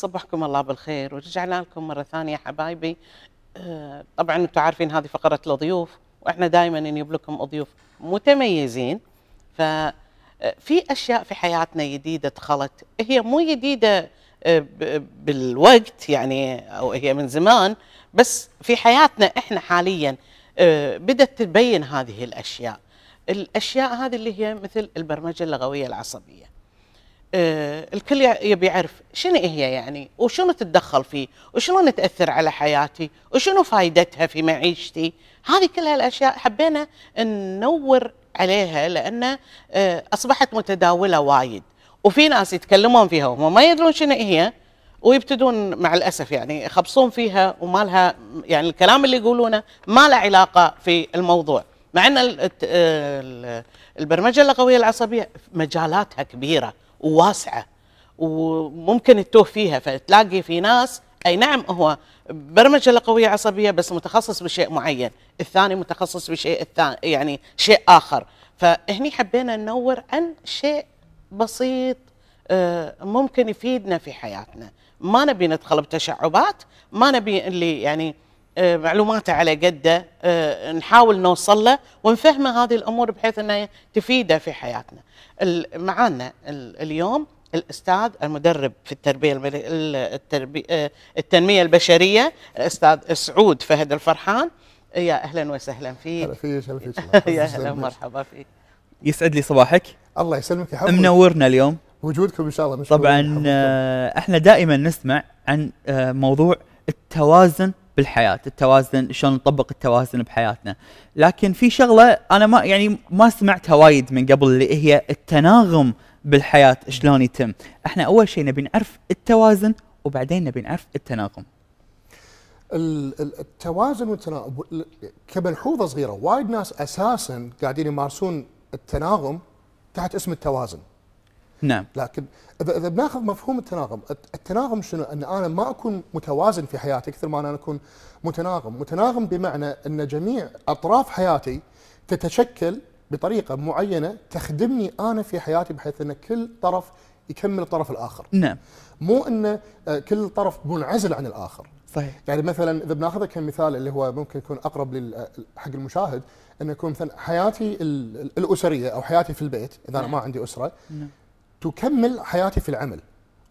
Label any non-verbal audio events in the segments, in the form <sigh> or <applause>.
صبحكم الله بالخير. ورجعنا لكم مرة ثانية حبايبي. آه، طبعا أنتم عارفين هذه فقرة الضيوف وإحنا دائما نجيب لكم ضيوف متميزين. ففي أشياء في حياتنا جديدة دخلت. هي مو جديدة آه، بالوقت يعني أو هي من زمان بس في حياتنا إحنا حاليا آه، بدأت تبين هذه الأشياء. الأشياء هذه اللي هي مثل البرمجة اللغوية العصبية. آه، الكل يع- يبي يعرف شنو هي يعني وشنو تتدخل فيه وشلون تأثر على حياتي وشنو فائدتها في معيشتي. هذه كلها الأشياء حبينا ننور عليها لأن آه، أصبحت متداولة وايد. وفي ناس يتكلمون فيها وهم ما يدرون شنو هي ويبتدون مع الأسف يعني يخبصون فيها وما لها يعني الكلام اللي يقولونه ما له علاقة في الموضوع. مع أن ال- الت- ال- البرمجة اللغوية العصبية مجالاتها كبيرة. وواسعة. وممكن تتوه فيها فتلاقي في ناس أي نعم هو برمجة لغويه عصبية بس متخصص بشيء معين، الثاني متخصص بشيء الثاني يعني شيء آخر، فهني حبينا ننور عن شيء بسيط آه، ممكن يفيدنا في حياتنا، ما نبي ندخل بتشعبات، ما نبي اللي يعني معلوماته على قده آه، نحاول نوصل له ونفهمه هذه الأمور بحيث إنها تفيده في حياتنا. معانا ال- اليوم الأستاذ المدرب في التربية الب- ال- التربي آه، التنمية البشرية الأستاذ سعود فهد الفرحان. يا أهلا وسهلا هلا فيك فيك. هلا فيك <laughs> يا أهلا ومرحبا فيك. يسعد لي صباحك. الله يسلمك يا حبيبي. منورنا اليوم. وجودكم إن شاء الله طبعا. آه، إحنا دائما نسمع عن آه، موضوع التوازن بالحياة التوازن شلون نطبق التوازن بحياتنا. لكن في شغلة أنا ما يعني ما سمعتها وايد من قبل اللي هي التناغم بالحياة شلون يتم. إحنا أول شيء نبي نعرف التوازن وبعدين نبي نعرف التناغم. ال- ال- التوازن والتناغم ال- كملحوظه صغيرة وايد ناس أساسا قاعدين يمارسون التناغم تحت اسم التوازن. نعم. لكن اذا إذا بناخذ مفهوم التناغم الت- التناغم شنو؟ أن أنا ما أكون متوازن في حياتي أكثر ما أنا أكون متناغم. متناغم بمعنى أن جميع أطراف حياتي تتشكل بطريقة معينة تخدمني أنا في حياتي بحيث أن كل طرف يكمل الطرف الآخر. نعم. مو أن آه، كل طرف منعزل عن الآخر. صحيح. يعني مثلا إذا بناخذها كمثال اللي هو ممكن يكون أقرب لل- حق المشاهد انه يكون مثلا حياتي ال- ال- الأسرية أو حياتي في البيت إذا أنا ما عندي أسرة. نعم. تكمل حياتي في العمل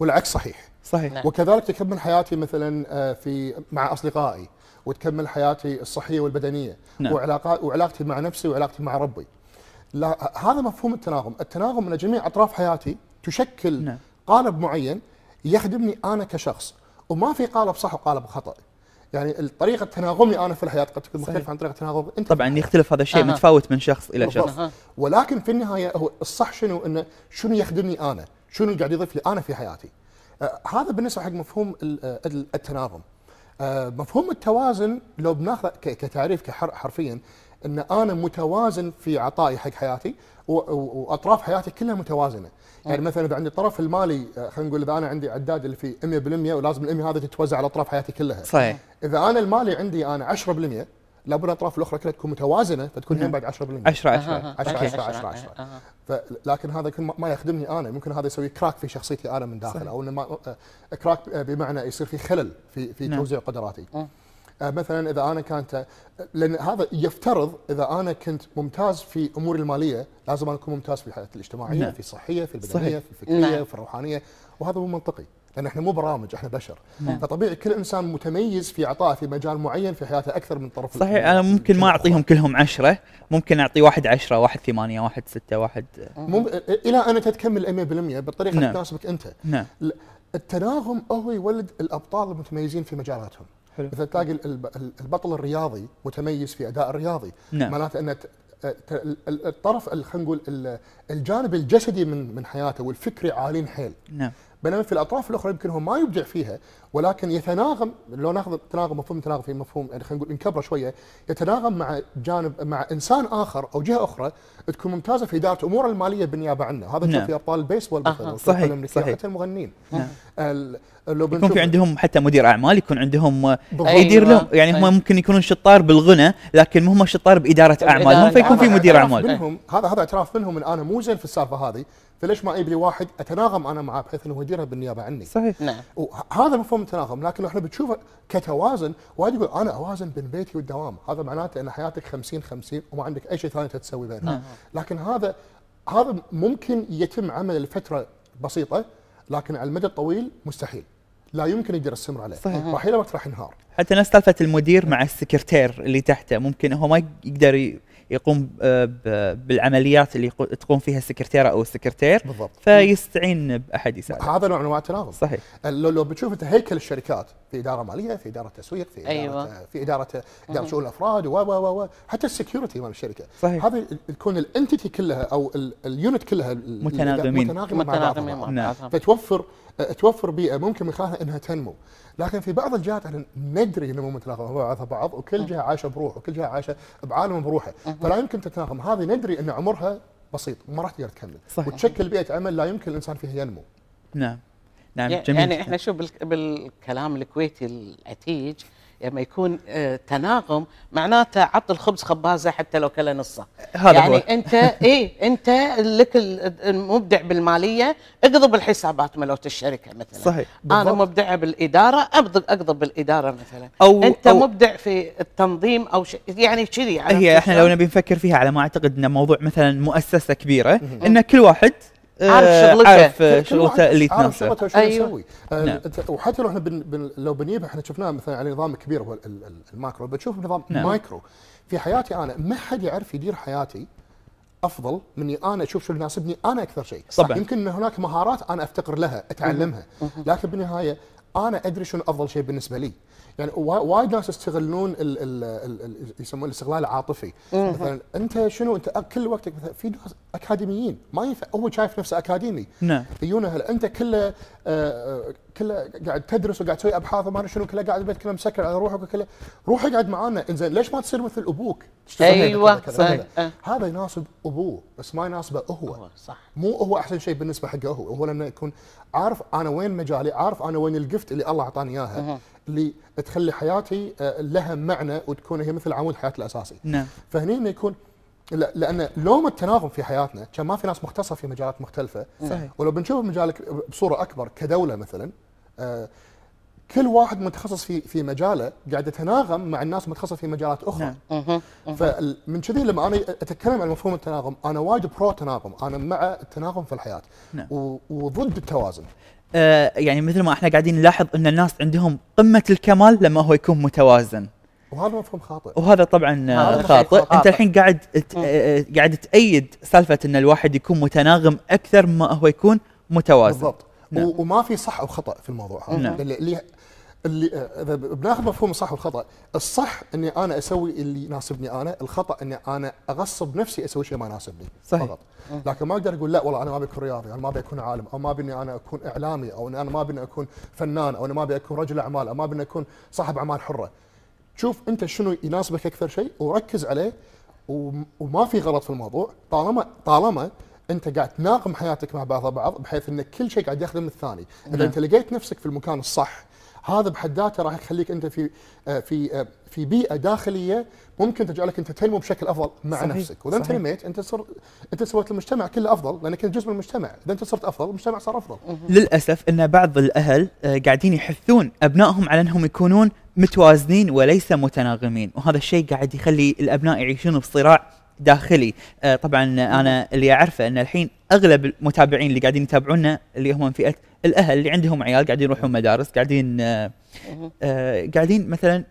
والعكس صحيح صحيح نعم. وكذلك تكمل حياتي مثلا آه، في مع أصدقائي وتكمل حياتي الصحية والبدنية نعم. وعلاقات وعلاقتي مع نفسي وعلاقتي مع ربي لا هذا مفهوم التناغم التناغم ان جميع أطراف حياتي تشكل نعم. قالب معين يخدمني أنا كشخص وما في قالب صح وقالب خطأ يعني الطريقة تناغمي أنا في الحياة قد تكون. مختلفة عن طريقة تناغم أنت طبعا يختلف هذا الشيء أها. متفاوت من شخص إلى. شخص أها. ولكن في النهاية هو الصح شنو إنه شنو يخدمني أنا؟ شنو قاعد يضيف لي أنا في حياتي؟ آه هذا بالنسبة حق مفهوم ال- آه، ال- التناغم. آه مفهوم التوازن لو بناخذ كتعريف حرفيا إن أنا متوازن في عطائي حق حياتي وأطراف حياتي كلها متوازنة. يعني مثلا إذا عندي الطرف المالي آه، خلينا نقول إذا أنا عندي عداد اللي فيه 100% ولازم ال 100 هذه تتوزع على أطراف حياتي كلها. صحيح إذا أنا المالي عندي أنا 10% لابد الأطراف الأخرى كلها تكون متوازنة فتكون هي بعد 10%. 10 أها. 10 عشرة، أوكي. عشرة، عشرة، عشرة. أها. ف- لكن هذا يكون ما- ما يخدمني أنا ممكن هذا يسوي كراك في شخصيتي أنا من داخل صحيح. أو إنه ما كراك آه، بمعنى يصير في خلل في في نعم. توزيع قدراتي مم. آه، مثلا إذا أنا كانت لأن هذا يفترض إذا أنا كنت ممتاز في أموري المالية لازم أنا أكون ممتاز في الحياة الاجتماعية نعم. في الصحية في البدنية صحيح. في الفكرية نعم. في الروحانية وهذا مو منطقي لأن إحنا مو برامج إحنا بشر. نعم. فطبيعي كل إنسان متميز في عطائه في مجال معين في حياته أكثر من طرف صحيح أنا ممكن ما أعطيهم كلهم عشرة ممكن أعطي واحد عشرة واحد ثمانية واحد ستة واحد مم... إلى أن انت تكمل 100% بالطريقة اللي نعم. تناسبك أنت. نعم. التناغم هو يولد الأبطال المتميزين في مجالاتهم. حلو. مثلا تلاقي الب- ال- البطل الرياضي متميز في أداء الرياضي. نعم. معناته أن ت- ت- ال- الطرف ال- خلينا نقول ال- الجانب الجسدي من من حياته والفكري عالين حيل. نعم. بينما في الأطراف الأخرى يمكن هو ما يبدع فيها ولكن يتناغم لو ناخذ التناغم مفهوم التناغم في مفهوم يعني خلينا نقول نكبره شوية يتناغم مع جانب مع إنسان آخر أو جهة أخرى تكون ممتازة في إدارة اموره المالية بالنيابة عنه هذا نعم. نشوف في أبطال البيسبول مثلا. والفرق صحيح، صحيح. حتى المغنين نعم. لو يكون في عندهم حتى مدير أعمال يكون عندهم آه،. يدير أيوة. لهم يعني هم أيوة. ممكن يكونون شطار بالغنى لكن هم شطار بإدارة بإدارة اعمالهم فيكون في هذا مدير اعمال منهم هذا هذا اعتراف منهم ان أنا مو زين في السالفة هذه فليش ما أجيب لي واحد أتناغم أنا معاه بحيث إنه هو يديرها بالنيابة عني؟ صحيح. نعم. وهذا مفهوم التناغم لكن لو إحنا بتشوفه كتوازن وايد يقول أنا أوازن بين بيتي والدوام هذا معناته إن حياتك 50 50 وما عندك أي شيء ثاني تسوي بينها. لكن هذا هذا ممكن يتم عمله لفتره بسيطة لكن على المدى الطويل مستحيل. لا يمكن يقدر يستمر عليه. صحيح. راح إلى وقت راح ينهار. حتى نفس سالفة المدير مع السكرتير اللي تحته ممكن هو ما يقدر ي- يقوم آه، ب- بالعمليات اللي تقوم فيها السكرتيره أو السكرتير بالضبط. فيستعين بأحد يساعده. هذا نوع من أنواع التناغم صحيح. لو لو بتشوف أنت هيكل الشركات في إدارة مالية في إدارة تسويق في إدارة أيوة. في إدارة إدارة شؤون الأفراد و و و و حتى ال security مال الشركة. صحيح. هذه تكون ال entity كلها أو ال- ال unit كلها متناغمين. متناغمه مع بعضها متناغمين نعم. فتوفر آه، توفر بيئة ممكن من خلالها إنها تنمو. لكن في بعض الجهات إحنا ندري إنه مو متناغمه مع بعضها بعض وكل جهة عايشة بروح وكل جهة عايشة بعالم بروحه. فلا يمكن تتناغم هذه ندري إن عمرها بسيط ما راح تقدر تكمل. صحيح. وتشكل بيئة عمل لا يمكن الإنسان فيها ينمو. نعم. نعم جميل. يعني إحنا شوف بال- بالكلام الكويتي العتيج لما يكون آه، تناغم معناته عط الخبز خبازه حتى لو كله نصه هذا يعني هو. انت <laughs> إيه انت لك ال- المبدع بالمالية اقضب الحسابات ملوت الشركة مثلا صحيح أنا بالضبط. مبدعه بالإدارة ابض أقضب بالإدارة مثلا أو- أنت أو- مبدع في التنظيم أو شيء يعني كذي هي إحنا؟ لو نبي نفكر فيها على ما أعتقد إن موضوع مثلا مؤسسة كبيرة إن كل واحد عارف شغلته. عارف آه، كل شغلته واحد اللي عارف تناسبه شغلته وشنو أيوة. يسوي آه، نعم. وحتى لو إحنا بن بن لو بنجيب إحنا شفناه مثلا على نظام كبير هو ال- ال- ال macro بتشوف نظام نعم. مايكرو في حياتي أنا ما حد يعرف يدير حياتي أفضل مني أنا أشوف شو اللي يناسبني أنا أكثر شيء طبعاً. يمكن إن هناك مهارات أنا أفتقر لها أتعلمها لكن بالنهاية أنا أدري شنو أفضل شيء بالنسبة لي يعني وا- وايد ناس يستغلون ال ال ال ال يسمونه الاستغلال العاطفي. مثلا انت شنو انت كل وقتك مثلا في ناس أكاديميين ما ينفع هو شايف نفسه أكاديمي. نعم. يجونه هلا أنت كله آه، آه، كله قاعد تدرس وقاعد تسوي أبحاث وما شنو كله قاعد البيت كله مسكر على روحك وكله. روح اقعد معانا. إنزين ليش ما تصير مثل أبوك؟ كذا كذا. صحيح. كذا. أه. هذا يناسب أبوه بس ما يناسبه هو. هو صح. مو هو أحسن شيء بالنسبة حقه هو. هو لأنه يكون عارف أنا وين مجالي عارف أنا وين الجفت اللي الله أعطاني إياها. اللي تخلي حياتي آه، لها معنى وتكون هي مثل عمود حياتي الأساسي. نعم. فهني إنه يكون لا- لأن لوم التناغم في حياتنا كان ما في ناس مختصة في مجالات مختلفة. صحيح. ولو بنشوف مجالك بصورة أكبر كدولة مثلا آه، كل واحد متخصص في في مجاله قاعد يتناغم مع الناس متخصصة في مجالات أخرى. نعم. فمن كذي لما أنا أتكلم عن مفهوم التناغم أنا وايد برو تناغم أنا مع التناغم في الحياة. نعم. و- وضد التوازن. آه، يعني مثل ما إحنا قاعدين نلاحظ إن الناس عندهم قمة الكمال لما هو يكون متوازن. وهذا مفهوم خاطئ. وهذا طبعا آه، هذا خاطئ. خاطئ. أنت الحين قاعد ت- آه، قاعد تأيد سالفة إن الواحد يكون متناغم أكثر ما هو يكون متوازن. بالضبط. نعم. وما في صح أو خطأ في الموضوع هذا. نعم. اللي آه، إذا بناخذ مفهوم الصح والخطأ. الصح إني أنا أسوي اللي يناسبني أنا الخطأ إني أنا أغصب نفسي أسوي شيء ما يناسبني. صحيح. فقط. لكن ما أقدر أقول لا والله أنا ما ابي اكون رياضي أنا ما ابي أكون عالم أو ما ابي إني أنا أكون إعلامي أو أنا ما ابي إني أكون فنان أو أنا ما ابي أكون رجل أعمال أو ما ابي أكون صاحب أعمال حرة. شوف أنت شنو يناسبك أكثر شيء وركز عليه وم- وما في غلط في الموضوع. طالما طالما أنت قاعد تناغم حياتك مع بعضها بعض بحيث إن كل شيء قاعد يخدم الثاني. إذا أنت لقيت نفسك في المكان الصح هذا بحد ذاته راح يخليك أنت في آه، في آه، في بيئة داخلية ممكن تجعلك أنت تنمو بشكل أفضل مع صحيح، نفسك. وإذا انت. نميت أنت صرت أنت سويت المجتمع كله أفضل لأنك انت جزء من المجتمع. إذا أنت صرت أفضل المجتمع صار أفضل. للأسف أن بعض الأهل آه، قاعدين يحثون أبنائهم على أنهم يكونون متوازنين وليس متناغمين وهذا الشيء قاعد يخلي الأبناء يعيشون بصراع داخلي. آه، طبعا أنا اللي أعرفه إن الحين أغلب المتابعين اللي قاعدين يتابعونا اللي هم من فئة الأهل اللي عندهم عيال قاعدين يروحون مدارس قاعدين آه، آه، قاعدين مثلا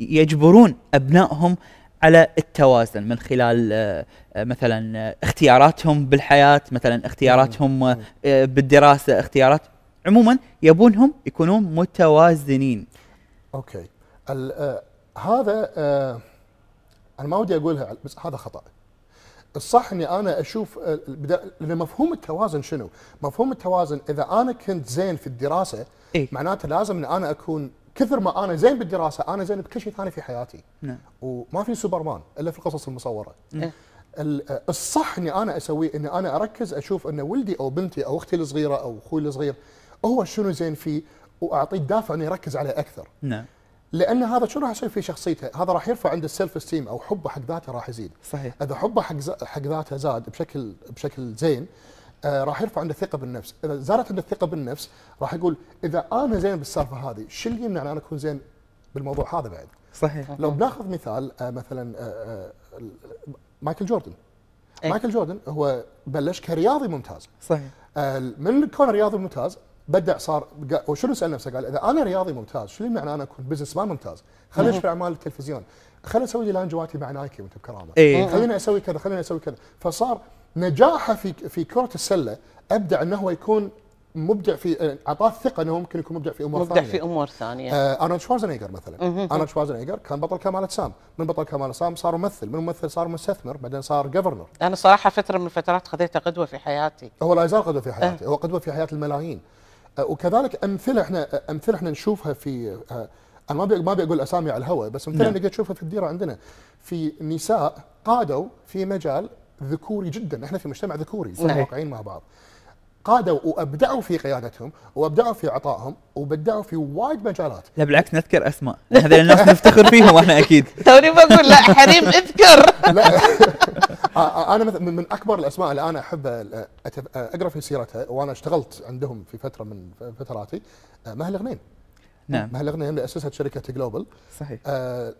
يجبرون أبنائهم على التوازن من خلال مثلا اختياراتهم بالحياة مثلا اختياراتهم بالدراسة اختيارات. عموما يبونهم يكونون متوازنين. أوكي. ال- هذا آه أنا ما ودي أقولها بس هذا خطأ. الصح إني أنا أشوف آه، لأن مفهوم التوازن شنو؟ مفهوم التوازن إذا أنا كنت زين في الدراسة إيه. معناته لازم إن أنا أكون كثر ما أنا زين بالدراسة أنا زين بكل شيء ثاني في حياتي. نعم. وما في سوبرمان إلا في القصص المصورة. ال- آه، الصح إني أنا أسويه إني أنا أركز أشوف إن ولدي أو بنتي أو أختي الصغيرة أو أخوي الصغير هو شنو زين فيه؟ وأعطيه دافع إنه يركز عليه أكثر. نعم. لأن هذا شنو راح يسوي في شخصيته؟ هذا راح يرفع عنده ال self esteem أو حبه حق ذاته راح يزيد. صحيح. إذا حبه حق حق ذاته زاد بشكل بشكل زين آه راح يرفع عنده الثقه بالنفس. إذا زادت عنده الثقه بالنفس راح يقول إذا أنا زين بالسالفة هذه شو اللي يمنع أن أنا أكون زين بالموضوع هذا بعد؟ صحيح. لو بناخذ مثال آه مثلا آه آه مايكل جوردن. إيه. مايكل جوردن هو بلش كرياضي ممتاز. صحيح. آه، من كونه رياضي ممتاز بدع صار وشنو سأل نفسه؟ قال إذا أنا رياضي ممتاز شو اللي يمنع أنا أكون businessman ممتاز؟ خليني أشوف أعمال التلفزيون. خليني أسوي لي لانجواتي مع Nike وأنت بكرامة. إيه. خليني أسوي كذا خليني أسوي كذا. فصار نجاحه في في كرة السلة أبدع إنه هو يكون مبدع في أعطاه الثقة إنه ممكن يكون مبدع في أمور مبدع ثانية. في أمور ثانية. آه أرنولد شوارزنيجر مثلا. أرنولد شوارزنيجر كان بطل كمال أجسام. من بطل كمال أجسام؟ صار ممثل. من ممثل صار مستثمر بعدين صار جفرنر أنا صراحة فترة من الفترات خذيته قدوة في حياتي. هو لا يزال قدوة في حياتي هو قدوة في حياة الملايين. وكذلك أمثلة إحنا أمثلة إحنا نشوفها في أنا ما ما ابي أقول أسامي على الهواء بس أمثلة نعم. نقدر نشوفها في الديرة عندنا في نساء قادوا في مجال ذكوري جدا إحنا في مجتمع ذكوري نعم. واقعيين مع بعض قادوا وأبدعوا في قيادتهم وأبدعوا في عطائهم وبدعوا في وايد مجالات. لا بالعكس نذكر أسماء. هذول الناس نفتخر فيهم وإحنا أكيد. <laughs> توني بقول لا حريم اذكر. <laughs> لا. آه، أنا مثلا من أكبر الأسماء اللي أنا أحب آه، آه، أقرأ في سيرتها وأنا اشتغلت عندهم في فترة من فتراتي آه، مها الغنيم نعم. مها الغنيم اللي اسست شركة جلوبال صحيح. آه،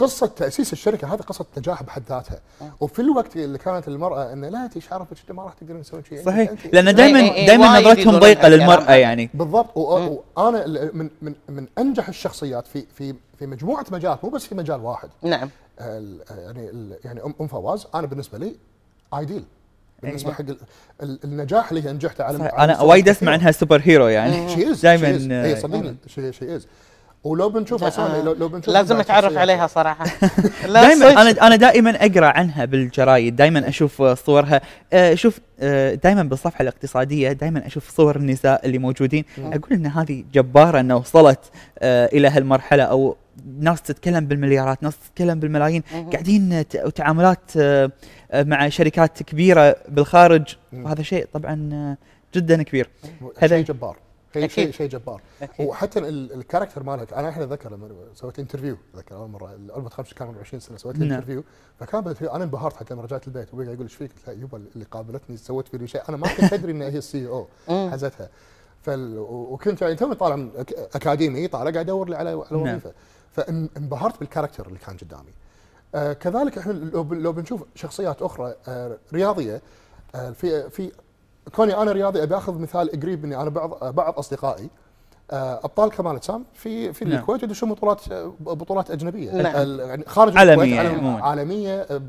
قصة تأسيس الشركة هذه قصة نجاح بحد ذاتها. وفي الوقت اللي كانت المرأة انه لا انت إيش انت ما راح تقدرين تسوين شيء. صحيح. أنت- لأن إيه، دائما إيه، دائما وايد نظرتهم ضيقة للمرأة. يعني. بالضبط. وأنا من من من أنجح الشخصيات في في في مجموعة مجالات مو بس في مجال واحد. نعم. ال- يعني ال- يعني ام أم فواز أنا بالنسبة لي ideal بالنسبة حق ال- ال- النجاح اللي هي أنجحته على صحيح. أنا وايد. أسمع عنها superhero يعني she is دايماً، اي آه، صدقني. she she is ولو بنشوف لا، اسامي آه، لو, لو بنشوف لازم أتعرف. عليها صراحة <laughs> دائما. أنا أنا دائما أقرأ عنها بالجرايد دائما أشوف صورها آه، شوف دائما بالصفحة الاقتصادية دائما أشوف صور النساء اللي موجودين أقول إن هذه جبارة انه وصلت آه، إلى هالمرحلة أو ناس تتكلم بالمليارات ناس تتكلم بالملايين. قاعدين ت- وتعاملات آه، آه، مع شركات كبيرة بالخارج مم. وهذا شيء طبعا آه، جدا كبير هذا- شيء جبار شيء. شيء شيء جبار أكيد. وحتى ال- ال character مالها أنا الحين أتذكر لما سويت interview أتذكر أول مرة ما تخرجت كان عمري 20 سنة سويت نعم. interview فكان بال interview أنا انبهرت حتى لما رجعت البيت قاعد يقول إيش فيك؟ قلت يبا اللي قابلتني سويت فيني شيء أنا ما كنت أدري انها هي ال CEO. <laughs> حزتها فال... وكنت يعني توني طالع أكاديمي طالع قاعد أدور لي على نعم. وظيفة فانبهرت بال character اللي كان قدامي آه كذلك إحنا لو بنشوف شخصيات أخرى آه رياضية آه في في كوني أنا رياضي أبي أخذ مثال قريب مني أنا بعض بعض أصدقائي آه أبطال كمال اجسام في في نعم. الكويت يدشون بطولات بطولات أجنبية نعم. يعني خارج عالمية الكويت. عالمية آه،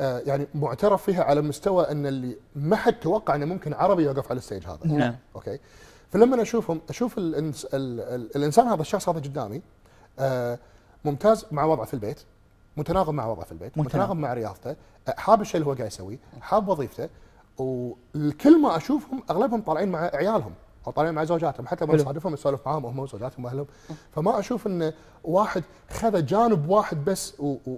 آه، يعني معترف فيها على مستوى إن اللي ما حد توقع إنه ممكن عربي يوقف على ال stage هذا نعم okay فلما أشوفهم أشوف الإنس ال ال الإنسان هذا الشخص هذا قدامي ممتاز مع وضعه في البيت متناغم مع وضعه في البيت متناغم. متناغم مع رياضته حاب الشيء اللي هو قاعد يسويه حاب وظيفته والكل ما أشوفهم أغلبهم طالعين مع عيالهم أو طالعين مع زوجاتهم حتى ما حلو. نصادفهم نسولف معاهم هم وزوجاتهم وأهلهم. فما أشوف إن واحد خذ جانب واحد بس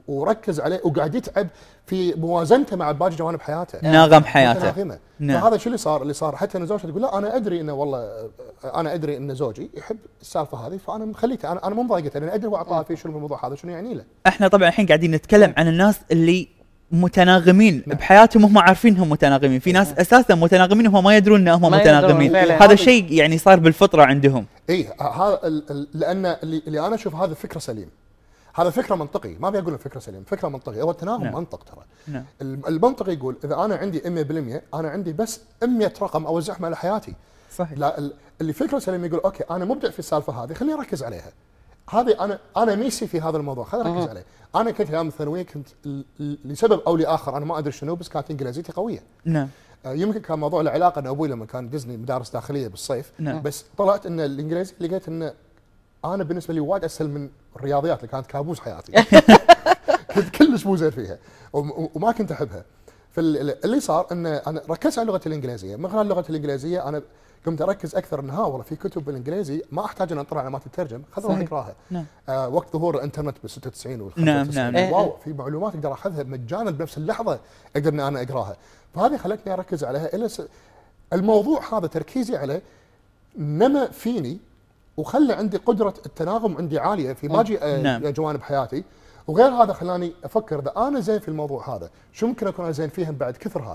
وركز عليه وقاعد يتعب في موازنته مع باقي جوانب حياته. ناغم حياته. متناغمه نعم. فهذا شو اللي صار؟ اللي صار حتى إن زوجته تقول لا أنا أدري انه والله أنا أدري إن زوجي يحب السالفة هذه فأنا مخليته أنا أنا مو مضايقته لأن أدري هو عطاها في شنو الموضوع هذا شنو يعني له. إحنا طبعا الحين قاعدين نتكلم عن الناس اللي متناغمين. نعم. بحياتهم وهم عارفين انهم متناغمين. في ناس أساسا متناغمين وهم ما يدرون انهم متناغمين. هذا شيء يعني صار بالفطرة عندهم. اي هذا لأن اللي, اللي أنا أشوف هذا فكرة سليم. هذا فكرة منطقي. ما أبي أقول فكرة سليم. فكرة منطقي. هو التناغم نعم. منطق ترى. نعم. الم- المنطق يقول إذا أنا عندي 100% أنا عندي بس 100 رقم اوزعهم على حياتي صحيح. لا ال- اللي فكرة سليم يقول okay أنا مبدع في السالفة هذه خليني أركز عليها. هذه أنا أنا ميسي في هذا الموضوع. خليني أركز عليه. أنا كنت أيام الثانوية كنت لسبب أو لآخر أنا ما أدري شنو بس كانت إنجليزيتي قوية. نعم. آه، يمكن كان موضوع له علاقه إن أبوي لما كان يدزني مدارس داخلية بالصيف نعم. بس طلعت إن الإنجليزي لقيت انه أنا بالنسبة لي وايد أسهل من الرياضيات اللي كانت كابوس حياتي. <laughs> كنت كلش مو زين فيها وم- وما كنت أحبها. فاللي صار إن أنا ركزت على اللغة الإنجليزية. من خلال اللغة الإنجليزية أنا قمت أركز أكثر إن ها والله في كتب بالإنجليزي ما أحتاج إن انطر على ما تترجم خذ صحيح. اقراها نعم. آه وقت ظهور الإنترنت بال 96 وال نعم، 95 نعم. واو في معلومات أقدر أخذها مجانا بنفس اللحظة أقدر ان أنا أقراها. فهذه خلتني أركز عليها إلى س... الموضوع هذا تركيزي عليه نما فيني وخلى عندي قدرة التناغم عندي عالية في باقي نعم. جوانب حياتي. وغير هذا خلاني أفكر إذا أنا زين في الموضوع هذا شو ممكن أكون زين فيهم بعد كثر هذا؟